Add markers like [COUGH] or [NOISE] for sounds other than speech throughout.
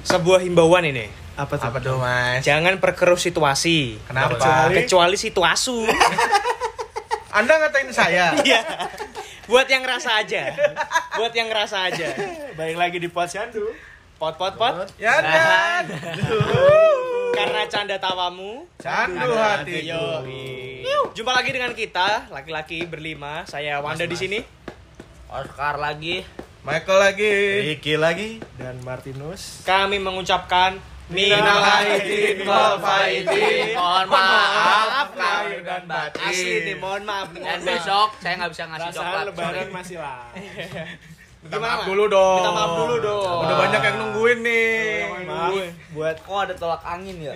Sebuah himbauan ini. Apa tuh? Apa tuh mas? Jangan perkeruh situasi. Kenapa? Kecuali- Kecuali situasu. [LAUGHS] Anda ngatain saya? [LAUGHS] Iya. Buat yang ngerasa aja. Buat yang ngerasa aja. Baik lagi di. Pot pot pot. ya dan [LAUGHS] Karena canda tawamu. candu hatiku. Yo. Jumpa lagi dengan kita, laki-laki berlima. Saya Wanda di sini. Oscar lagi. Michael lagi. Ricky lagi. Dan Martinus. Kami mengucapkan Minal aidin wal faidin. Mohon maaf lahir dan batin. Asli nih, mohon maaf. Dan mohon maaf. besok saya nggak bisa ngasih Perasaan coklat. lebaran masih lah. Minta Gimana, maaf dulu dong. Minta maaf dulu dong. Udah banyak yang nungguin nih. Maaf buat Kok ada tolak angin ya?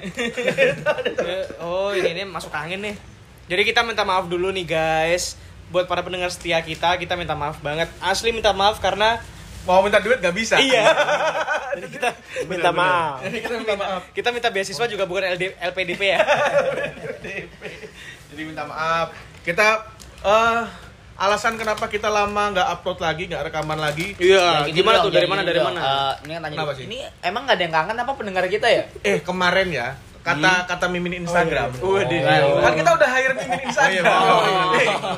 [LAUGHS] Oh, ini nih masuk angin nih. Jadi kita minta maaf dulu nih guys. Buat para pendengar setia kita, kita minta maaf banget. Asli minta maaf karena Mau minta duit gak bisa. iya. [LAUGHS] minta maaf. Jadi kita minta maaf. Kita minta beasiswa juga bukan LD, LPDP ya. Jadi minta maaf. Kita eh alasan kenapa kita lama nggak upload lagi, nggak rekaman lagi. Iya, Jadi gimana dong, tuh? Dari jadi mana? gini Dari mana? Eh, ini kan tanya. Kenapa sih? Ini emang nggak ada yang kangen apa pendengar kita ya? Eh kemarin ya kata kata mimin Instagram. Oh, iya. Waduh. Kan kita udah hire mimin Instagram. Oh,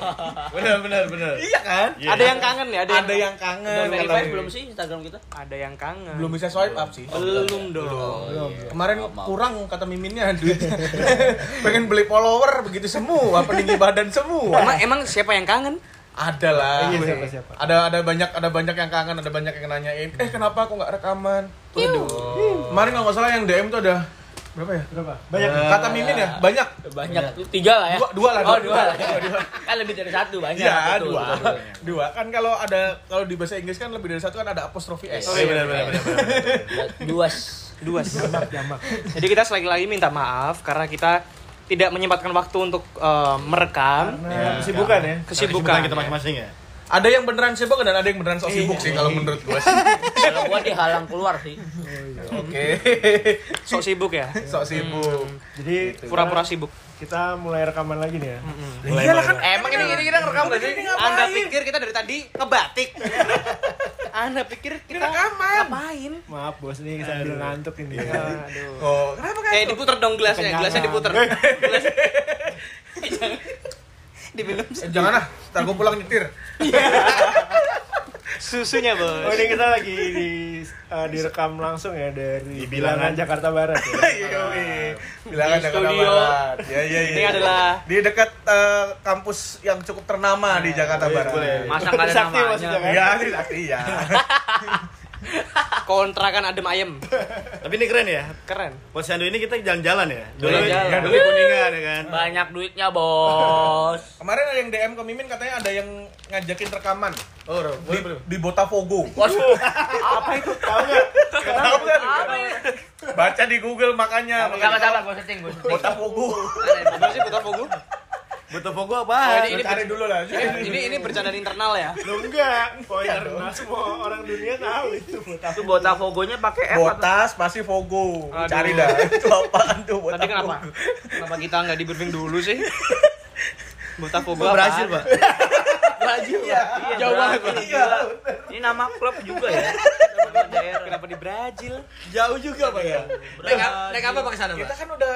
[LAUGHS] Benar benar benar. Iya kan? Iya. Ada yang kangen ya? Ada yang, Ada yang kangen. Udah kata verify Mimin. belum sih Instagram kita? ada yang kangen. Belum bisa swipe up sih. Belum dong. Kemarin Maaf, maaf. kurang kata miminnya duit. [LAUGHS] Pengen beli follower begitu semua, peninggi badan semua. Emang, emang siapa yang kangen? Ada lah. Iya, siapa, siapa? Ada ada banyak ada banyak yang kangen, ada banyak yang nanyain, "Eh, kenapa aku nggak rekaman?" Waduh. Kemarin kalau nggak salah yang DM tuh ada berapa ya? Berapa? Banyak. Kata mimin ya? Banyak. Banyak. Tiga lah ya. Dua, dua lah. Oh dua. lah. [LAUGHS] Dua, dua. Kan lebih dari satu banyak. Iya, Betul, dua. betul, betul. Dua. Kan kalau ada kalau di bahasa Inggris kan lebih dari satu kan ada apostrofi S. Oh, iya benar benar benar. Dua. Dua. Jamak, jamak. Jadi kita sekali lagi minta maaf karena kita tidak menyempatkan waktu untuk eh, merekam. Karena kesibukan ya. Kesibukan. kita masing-masing ya. Ada yang beneran sibuk dan ada yang beneran sok sibuk sih kalau menurut gua sih. [LAUGHS] Kalau gua dihalang keluar sih. Oke. [LAUGHS] Sok sibuk ya. Sok sibuk. Jadi Pura-pura sibuk. kita mulai rekaman lagi nih ya. Iyalah kan Emang ini gini kita ngerekam tadi? Anda pikir kita dari tadi ngebatik? [LAUGHS] Anda pikir kita rekaman. ngapain? Maaf bos nih sambil ngantuk ini. Aduh. Oh, kenapa kan? Eh diputer dong gelasnya, gelasnya diputer. Jangan. Diminum Eh, jangan ah, ntar gua pulang nyetir. susunya Oh bos. ini kita lagi di eh, direkam langsung ya dari Di Bilangan. Bilangan Jakarta Barat ya. [LAUGHS] Iya. Bilangan Di Jakarta studio. Barat. Ya, ya, ya. Ini adalah di dekat eh, kampus yang cukup ternama di Jakarta Boleh, Barat. boleh. Masa nggak ada Sakti namanya? kan? Iya, sakti ya. [LAUGHS] kontrakan adem ayem. Tapi ini keren ya. Keren. Posyandu ini kita jalan-jalan ya. Dulu ya, dulu kuningan ya kan. Banyak duitnya bos. [LAUGHS] Kemarin ada yang DM ke Mimin katanya ada yang ngajakin rekaman Oh, Bro, di, boleh boleh. di Botafogo. Waduh. [LAUGHS] Apa itu? Tahu nggak? Tahu? Baca di Google makanya. Gua setting gua setting. Botafogo. Apa sih Botafogo? Botafogo Oh, apa? ini- Ini cari dulu lah. Ini ini ini bercandaan internal ya. Lo enggak. Pointer nah, semua orang dunia tahu itu Botafogo. Itu Botafogonya pakai F atau? Botas pasti Fogo. Aduh. Cari dah. Itu apaan tuh Botafogo? Tadi kenapa? Kenapa kita nggak di briefing dulu sih? Botafogo Oh, apa? Brazil, Pak. Brazil. Iya. Jauh banget. Iya. Ini nama klub juga ya. Kenapa di Brazil? Jauh juga, Pak ya. Naik apa- naik apa sana, Kita Pak? kan udah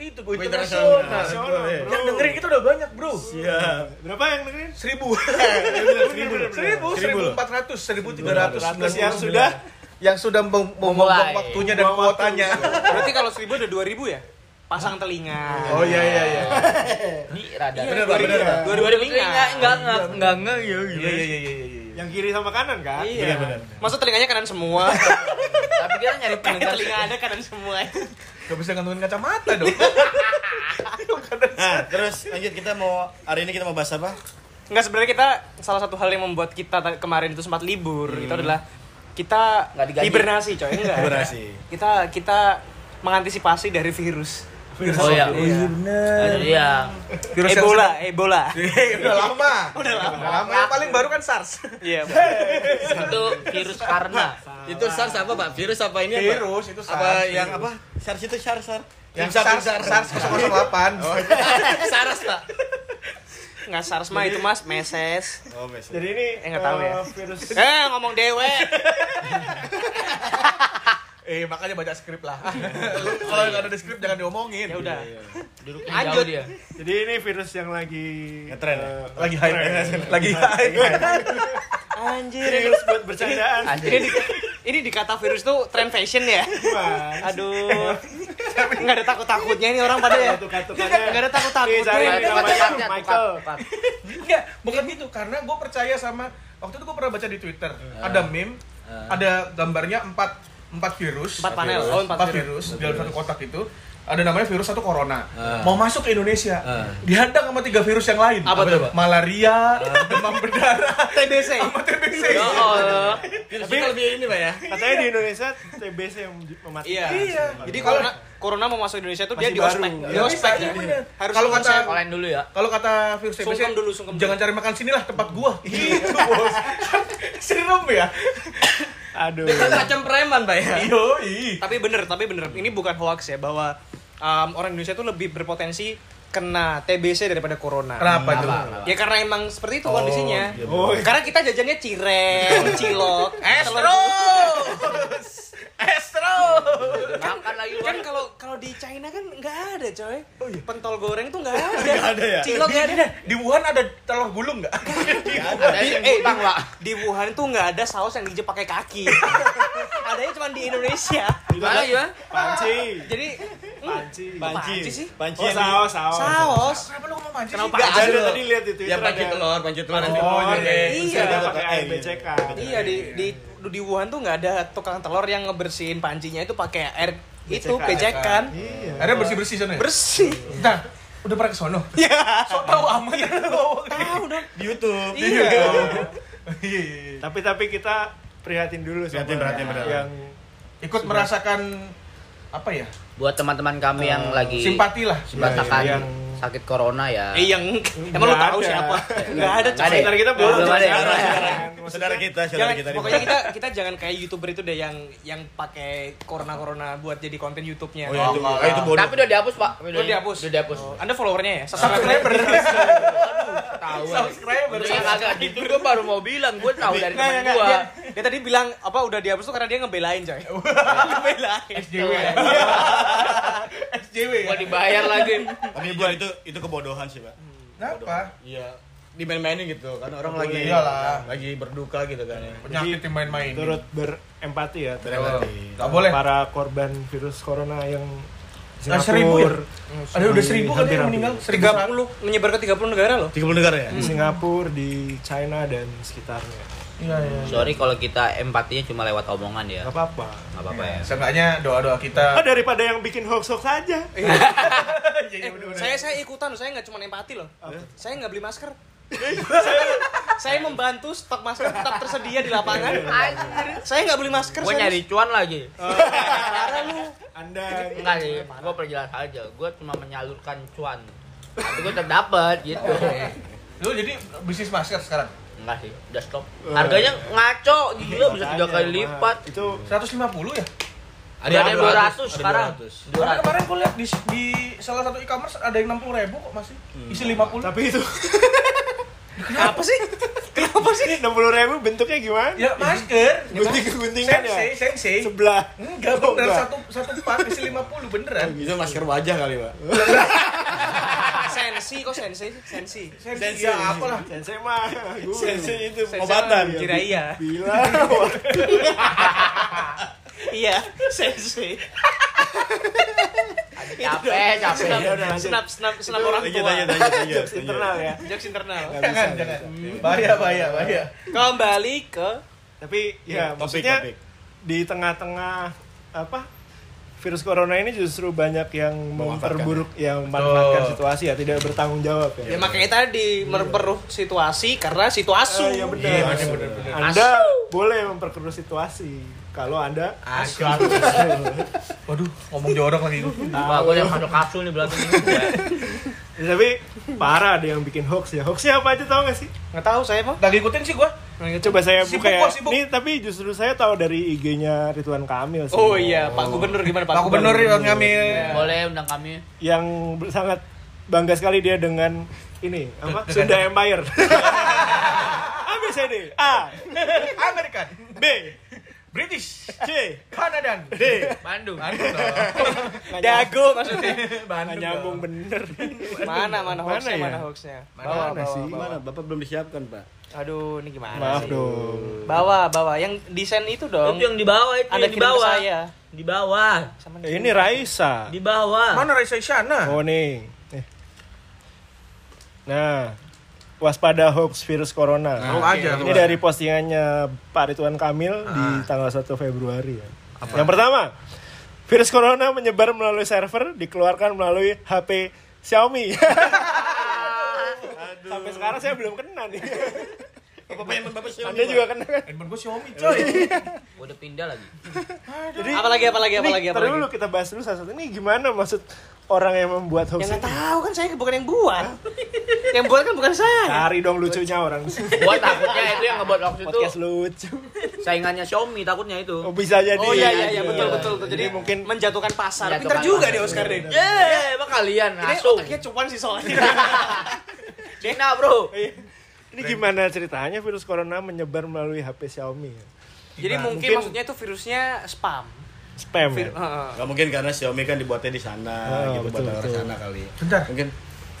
itu gue internasional. Yang dengerin kita udah banyak bro. Iya. Berapa yang dengerin? Seribu. [LAUGHS] Seribu. Seribu, seribu empat ratus, seribu tiga ratus, yang sudah yang sudah mem- mem- Memulai. waktunya dan kuotanya. Berarti kalau seribu ada dua ribu ya? Pasang telinga. Oh iya iya iya. Di radar. Bener, Pak, bener, Pak. Dua ribu telinga. Enggak enggak enggak enggak enggak ya Iya iya iya iya iya. yang kiri sama kanan kan? Iya. benar. Masa telinganya kanan semua? [LAUGHS] Tapi kita nyari pendengar telinga ada kanan semua. [LAUGHS] Gak bisa ngantongin kacamata dong. [LAUGHS] Nah, terus lanjut kita mau hari ini kita mau bahas apa? Enggak sebenarnya kita salah satu hal yang membuat kita ta- kemarin itu sempat libur itu adalah kita Nggak digaji. hibernasi coy enggak. Hibernasi. Kita kita mengantisipasi dari virus. Oh iya. Iya. Ada dia. Virus yang Ebola, Ebola. [LAUGHS] udah lama. Udah lama. Udah lama. Yang paling baru kan SARS. Iya. Itu [LAUGHS] virus karena. Itu SARS apa, Pak? Virus apa ini apa? Virus itu SARS. Apa yang apa? SARS itu SARS, SARS. Yang SARS SARS 008. [LAUGHS] SARS, Pak. Nggak SARS mah itu mas, meses. Oh, mes. Jadi ini Eh, nggak tahu ya. eh, virus Eh ngomong dewe. Eh makanya baca skrip lah. [LAUGHS] Kalau nggak ada di skrip jangan diomongin. Ya udah. Duduknya Lanjut. jauh dia. Jadi ini virus yang lagi Ngetren ya? eh, Lagi hype. [LAUGHS] Lagi hype. Anjir. virus buat bercandaan. Ini, ini dikata virus tuh trend fashion ya? Aduh. [LAUGHS] Nggak ada takut-takutnya nih orang pada ya. Tukar-tukarnya. Nggak ada takut-takutnya. Michael. Enggak, bukan gitu karena gue percaya sama waktu itu gue pernah baca di Twitter ada meme ada gambarnya empat empat virus Empat panel. Oh, empat virus. di dalam satu kotak itu ada namanya virus satu corona mau masuk ke Indonesia dihadang sama tiga virus yang lain Apa tuh, Pak? malaria demam berdarah [LAUGHS] TBC. sama TBC Ya Allah. [LAUGHS] Virus kita lebih ini, Pak ya. Katanya di Indonesia TBC yang mematikan. Iya. Iya. Jadi corona corona mau masuk Indonesia tuh dia Masih di baru. ospek. Di Iya, ospek. iya, bener. Harus Kalau kata- Kalian dulu ya. kalau kata virus TBC Sungkem dulu, sungkem jangan cari makan sini lah tempat gua gitu [LAUGHS] bos serem ya Aduh. Itu macam preman, Pak ya. iyo Tapi bener, tapi bener. Ini bukan hoax ya bahwa um, orang Indonesia tuh lebih berpotensi kena TBC daripada corona. kenapa Kenapa? Ya karena emang seperti itu kondisinya. Oh, Karena kita jajannya cireng, [LAUGHS] cilok, Estro Estro Makan lagi Kan kalau kalau di China kan nggak ada coy. Oh, iya. Pentol goreng tuh nggak [LAUGHS] ada. Nggak ada ya? Cilok nggak ada. di Wuhan ada telur gulung nggak Ada Di, eh, utang, di, Pak. di Wuhan tuh nggak ada saus yang dijep pakai kaki. [LAUGHS] Adanya cuma di Indonesia. Gimana gimana? panci. Jadi Panci. Panci sih? Panci. Oh, saus, saus. saus. kenapa lu ngomong panci Kenapa panci? ada tadi lihat Twitter Yang panci telur, panci telur. Panci Oh, iya, iya. Iya. pakai air BCK. Iya di di di Wuhan tuh nggak ada tukang telur yang ngebersihin pancinya itu pakai air itu Becekan. becekan. Iya. ada bersih bersih sana ya? Bersih. nah udah pernah ke sono Ya. so tau amat Tahu dong. Di YouTube. Iya. iya iya iya. Tapi tapi kita prihatin dulu Prihatin, prihatin, benar. yang ikut merasakan apa ya Buat teman-teman kami yang lagi simpati lah merasakan Yang- sakit corona ya. Eh yang emang lu tahu siapa? Nggak ada saudara kita Belum ada saudara, kita, saudara kita. pokoknya kita kita jangan kayak youtuber itu deh yang yang pakai corona corona buat jadi konten YouTube-nya. Oh, ya, itu, Oh, eh, itu bodoh. Tapi udah dihapus, Pak. Udah dihapus. Udah dihapus. Oh, Anda followernya ya? subscriber Tahu. subscriber yang agak gitu gue baru mau bilang, gue tahu dari teman gua. Dia, dia tadi bilang apa udah dihapus tuh karena dia ngebelain coy. [LAUGHS] ngebelain. SJW SJW ya Gua dibayar lagi. Tapi buat itu itu kebodohan sih, Pak. kenapa Iya. Dimain-mainin gitu kan orang lagi Iyalah. lagi berduka gitu kan ya. penyakit yang main-main turut berempati ya terhadap nggak boleh para korban virus corona yang Ah, seribu ya? Singapura, ada udah seribu kan yang meninggal seribu 30 menyebar ke 30 negara loh. 30 negara ya? di Singapura, di China dan sekitarnya. Iya iya Sorry kalau kita empatinya cuma lewat omongan ya. Gak apa-apa. Gak apa-apa ya. Seenggaknya doa-doa kita Oh, daripada yang bikin hoax-hoax aja. [LAUGHS] Eh, saya saya ikutan, saya nggak cuma empati loh. Saya nggak beli masker. [LAUGHS] saya, saya membantu stok masker tetap tersedia di lapangan. Saya nggak beli masker. Gue saya- nyari cuan lagi. [LAUGHS] Parah lu. Anda Enggak sih, gue perjelas aja. Gue cuma menyalurkan cuan. Tapi gue tetap dapat gitu. lu jadi bisnis masker sekarang Enggak sih, udah stop. Harganya ngaco, gila bisa tiga kali lipat. Itu 150 ya ada 200 sekarang. 200. Karena kemarin gue lihat di, di salah satu e-commerce ada yang 60 ribu kok masih isi 50 tapi itu [LAUGHS] Kenapa sih? [LAUGHS] Kenapa sih? ini 60 ribu bentuknya gimana? ya masker [LAUGHS] Gunting-guntingan ya? sensei sensei Sebelah. enggak Oh, bener enggak. satu satu pak isi 50 beneran Itu masker wajah kali, Pak. Sensi kok sensi? Sensi. sensei ya apalah Sensei mah guru. Sensei itu Sensei pengobatan. mah Kira iya. Bila Iya, sensi. Capek, capek. Snap snap snap orang tua. lanjut, lanjut, lanjut, jokes internal ya. Jokes internal. jangan jangan bahaya bahaya bahaya Kembali ke Tapi ya Topik, maksudnya topik. di tengah-tengah apa virus corona ini justru banyak yang memperburuk yang memanfaatkan situasi ya tidak bertanggung jawab ya. Ya makanya tadi memperkeruh situasi karena situasi. Eh, ya benar. Iya, benar, benar. Anda boleh memperkeruh situasi kalau Anda [LAUGHS] waduh ngomong jorok lagi gue Wah, gue yang masuk kasul nih belakang ini. Ya, [LAUGHS] tapi parah ada yang bikin hoax ya. Hoaxnya apa aja tau gak sih? Nggak tahu saya mah. lagi ikutin sih gua Coba saya Sibuk, buka ya. Sibuk. Nih tapi justru saya tahu dari IG-nya Ridwan Kamil sih. Oh iya, Pak Gubernur gimana Pak? Pak Gubernur yang ngambil Boleh undang kami. Yang sangat bangga sekali dia dengan ini apa Sunda Empire. ABCD [LAUGHS] A American, B British, C Kanadan, D Bandung. Bandung. Dago maksudnya. Bandung nyambung bener. Mana mana hoaxnya ya? mana hoaxnya. Mana Bawa, ada bawa, sih? bawa. Gimana? Bapak belum disiapkan, Pak. Aduh, ini gimana Maaf sih? dong. Bawa, bawa. Yang desain itu dong. Itu yang di bawah itu Anda yang di bawah. saya. Di bawah. Sama Eh, Ini Raisa. Di bawah. Mana Raisa Isyana? Oh nih. Eh. Nah, waspada hoax virus corona. Tahu aja. Ini dari postingannya Pak Ridwan Kamil di tanggal 1 Februari ya. Yang pertama, virus corona menyebar melalui server dikeluarkan melalui HP Xiaomi. [LAUGHS] Sampai sekarang saya belum kena nih. [LAUGHS] Bapak yang Bapak siapa? Anda juga kena kan? Handphone gue Xiaomi coy. Gua udah pindah lagi. Jadi Apalagi apalagi apalagi ntar apalagi. dulu kita bahas dulu satu-satu. Ini gimana maksud orang yang membuat hoax Yang tahu kan saya bukan yang buat. yang buat kan bukan saya. Cari dong lucunya orang. [LAUGHS] Gua takutnya itu yang ngebuat hoax itu Podcast lucu. saingannya Xiaomi takutnya itu. Oh bisa jadi. Oh iya iya iya Iya. betul betul betul. Jadi Jadi mungkin menjatuhkan pasar. Pintar juga deh Oscar deh. Emang kalian Ini otaknya cuman sih soalnya. [LAUGHS] Cina, Bro. ini gimana ceritanya virus corona menyebar melalui HP Xiaomi? ya? Jadi mungkin, Mungkin- maksudnya itu virusnya spam. Spam Vir- ya? Heeh. Gak mungkin karena Xiaomi kan dibuatnya di sana, Ah, gitu betul, buat orang betul. sana kali. Bentar. Mungkin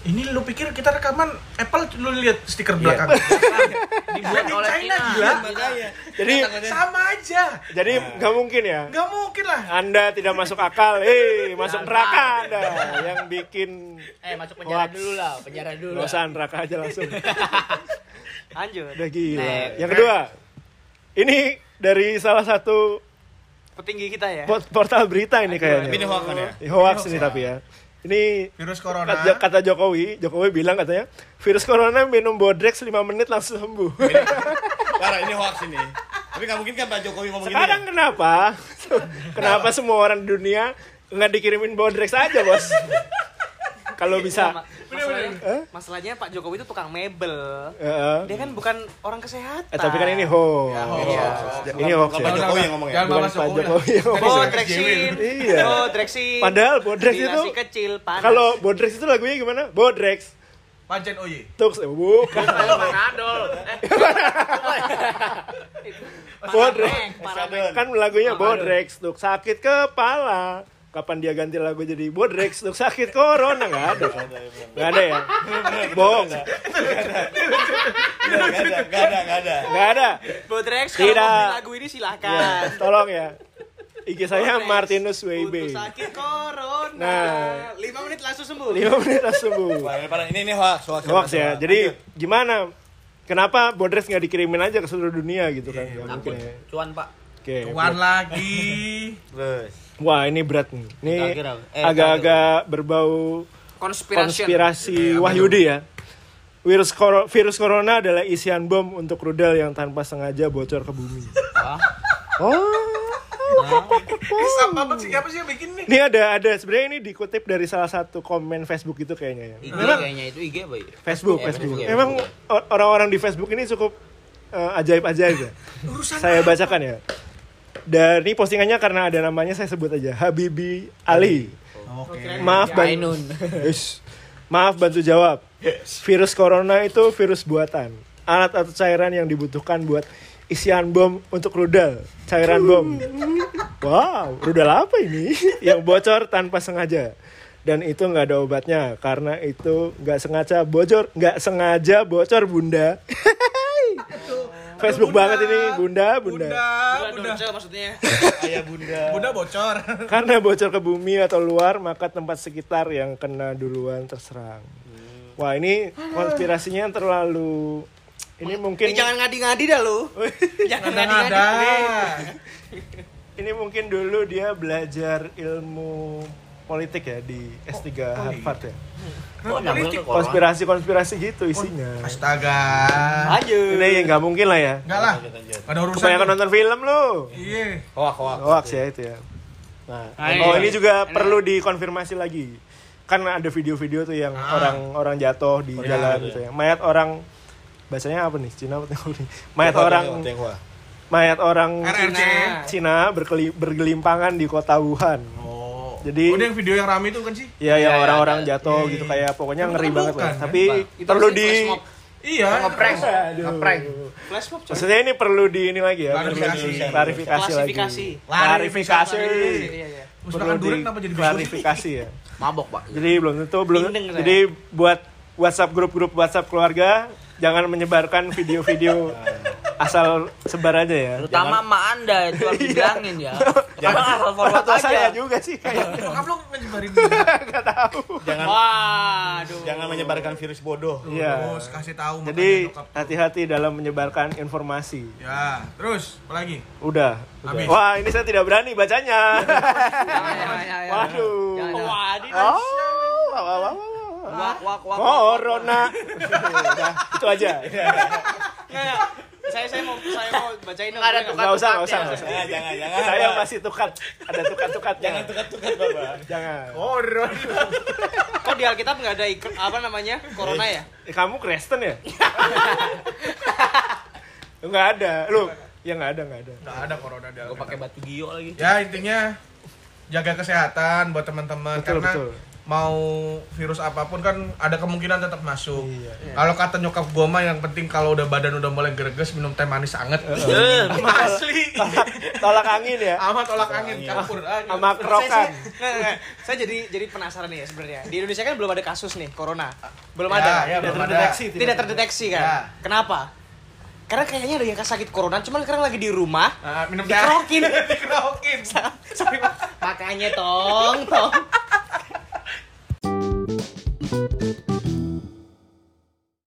Ini lu pikir kita rekaman Apple lu lihat stiker Iya. belakang. [LAUGHS] Dibuat Di oleh China, Cina. gila. Jadi Sama aja. jadi nggak mungkin ya? Gak mungkin lah. Anda tidak masuk akal, eh masuk neraka Anda yang bikin Eh, masuk penjara Hoax. dulu lah, penjara dulu. lah. dosa neraka aja langsung. [LAUGHS] Lanjut. Udah gila. Next. Yang kedua, ini dari salah satu Petinggi kita ya. port- portal berita ini Tapi ini kayaknya. hoax kan ya? Hoax ini tapi ya. Ini Virus corona. kata, kata Jokowi, Jokowi bilang katanya virus corona minum bodrex 5 menit langsung sembuh. Parah ini hoax ini. Tapi gak mungkin kan Pak Jokowi ngomong Sekarang gini. [LAUGHS] kenapa? kenapa semua orang di dunia nggak dikirimin bodrex aja bos? Kalau bisa, Ma- masalahnya, Eh? masalahnya Pak Jokowi itu tukang mebel. Heeh. Dia kan bukan orang kesehatan. Eh, tapi kan ini hoax. Ya, hoax. Iya. Ini hoax Bukan. Pak Jokowi yang ngomong ya. Bukan Pak Jokowi. Yang ngomong. Iya. [LAUGHS] Oh, Drexin. Padahal Bodrex itu kecil panas. kalau bodrex itu lagunya gimana? Bodrex. Pancen Oye. Tux, eh, bukan. [LAUGHS] Panadol. Eh, Bodrex. Kan lagunya Bodrex tuh sakit kepala. Kapan dia ganti lagu jadi Bodrex tuh sakit corona nggak ada kan? Nggak ada ya? Bohong. Gak ada, gak ada, gak ada. Nggak ada. Bodrex kalau Tidak. mau lagu ini silakan. Ya, tolong ya. IG saya Bodrex. Martinus Untuk WB. sakit corona. Nah. 5 menit langsung sembuh. 5 menit langsung sembuh. Ini ini hoax, hoax. Hoax ya. Jadi gimana? Kenapa Bodrex nggak dikirimin aja ke seluruh dunia gitu kan? Nggak mungkin ya. Cuan, Pak. Oke. Tuan lagi. Terus. Wah ini berat nih. Ini. Eh, agak-agak berbau Konspirasi. konspirasi Wahyudi ya. Virus, koro- virus corona adalah isian bom untuk rudal yang tanpa sengaja bocor ke bumi. Ah. Oh. Siapa apa sih? Siapa sih yang bikin nih? Ini ada ada sebenarnya ini dikutip dari salah satu komen Facebook itu kayaknya ya. IG Memang kayaknya itu IG apa ya? Facebook, Ya, Facebook. Ya, Memang o- orang-orang di Facebook ini cukup eh, ajaib-ajaib ya. Saya bacakan ya. Dari postingannya karena ada namanya saya sebut aja Habibi Ali. Oke. Maaf Bang. Ainun. [LAUGHS] Ish. Maaf bantu jawab. Virus corona itu virus buatan. Alat atau cairan yang dibutuhkan buat isian bom untuk rudal. Cairan bom. Wow, rudal apa ini? [LAUGHS] yang bocor tanpa sengaja. Dan itu nggak ada obatnya karena itu nggak sengaja bocor, nggak sengaja bocor bunda. [LAUGHS] [LAUGHS] Facebook Bunda. banget ini bunda, bunda. Bunda, Bunda bunda. Maksudnya. [LAUGHS] Ayah bunda. Bunda bocor. [LAUGHS] Karena bocor ke bumi atau luar, maka tempat sekitar yang kena duluan terserang. Wah, ini konspirasinya terlalu ini mungkin Ini jangan ngadi-ngadi dah lu. jangan ngadi-ngadi. Ini mungkin dulu dia belajar ilmu politik ya di S3 Harvard ya. Oh, corona. Konspirasi-konspirasi gitu isinya. Astaga. Lanjut. Ini nggak mungkin lah ya. Enggak lah. Ada urusan. Kebanyakan nonton film lu. Iya. Hoax, hoax. Hoax ya itu ya. Nah, Nah, oh ini- juga perlu dikonfirmasi lagi. Kan ada video-video tuh yang orang-orang jatuh di jalan gitu ya. Mayat orang bacanya apa nih? Cina apa Tiongkok nih? Mayat orang Tionghoa. mayat orang RRC. Cina berkeli- bergelimpangan di kota Wuhan. Oh. Jadi Oh, yang video yang rame itu kan sih? ya yang Iya, orang-orang iya. jatuh Iya, gitu iya. kayak pokoknya Tapi ngeri banget lah. kan? Tapi Itu perlu di. Iya. Ngeprank. Ngeprank. Flash mob. Maksudnya ini perlu di ini lagi ya, Klarifikasi. klarifikasi lagi. Klarifikasi. Iya, iya. Musnahkan Perlu di klarifikasi ya. [LAUGHS] Mabok, Pak. Jadi belum tentu belum. Jadi buat WhatsApp grup-grup WhatsApp keluarga jangan menyebarkan video-video [LAUGHS] asal sebar aja ya. Terutama emak Anda itu harus [LAUGHS] dibilangin ya. [LAUGHS] Jangan asal forward Atau saya aja. juga sih kayaknya. Bokap lu nyebarin Enggak [LAUGHS] tahu. Jangan Waduh. jangan menyebarkan virus bodoh. Iya. Terus kasih tahu Jadi hati-hati dalam menyebarkan informasi. Ya, terus apa lagi? Udah. udah. Habis. Wah, ini saya tidak berani bacanya. Jangan, jangan, jangan. Waduh. Jangan, jangan. Wadidaw. Oh, wah, wah, wah, wah. Wak, wak, wak. Corona. Udah, itu aja. Nggak, nggak. Saya saya mau saya mau bacain dong. Ada boleh Enggak usah, enggak usah, enggak usah. Jangan, jangan, jangan. Saya masih tukat. Ada tukat-tukat. [LAUGHS] jangan tukat-tukat, Bapak. Jangan. Horor. Kok di Alkitab nggak ada apa namanya? Corona ya? Eh, kamu Kristen ya? [LAUGHS] Enggak ada. Lu, ya enggak ada, enggak ada. Enggak ada corona dia. Gue pakai batu gio lagi. Ya, intinya jaga kesehatan buat teman-teman Betul, karena betul. Mau virus apa pun kan ada kemungkinan tetap masuk. Iya. Kalau kata nyokap gua mah yang penting kalau udah badan udah mulai greges minum teh manis anget. Eh, Asli. [LAUGHS] Tolak angin ya. Amat tolak angin campur. Ah, Sama Saya, kerokan. saya, jadi jadi penasaran nih ya sebenarnya. Di Indonesia kan belum ada kasus nih corona. Belum Ya, ada. ya, Tidak belum ada. terdeteksi. Tidak terdeteksi kan? Ya. Kenapa? Karena kayaknya ada yang sakit corona, cuman sekarang lagi di rumah. Ah, minum teh. Dikerokin. [LAUGHS] Dikerokin. Sorry, Pak. [LAUGHS] makanya tong, tong.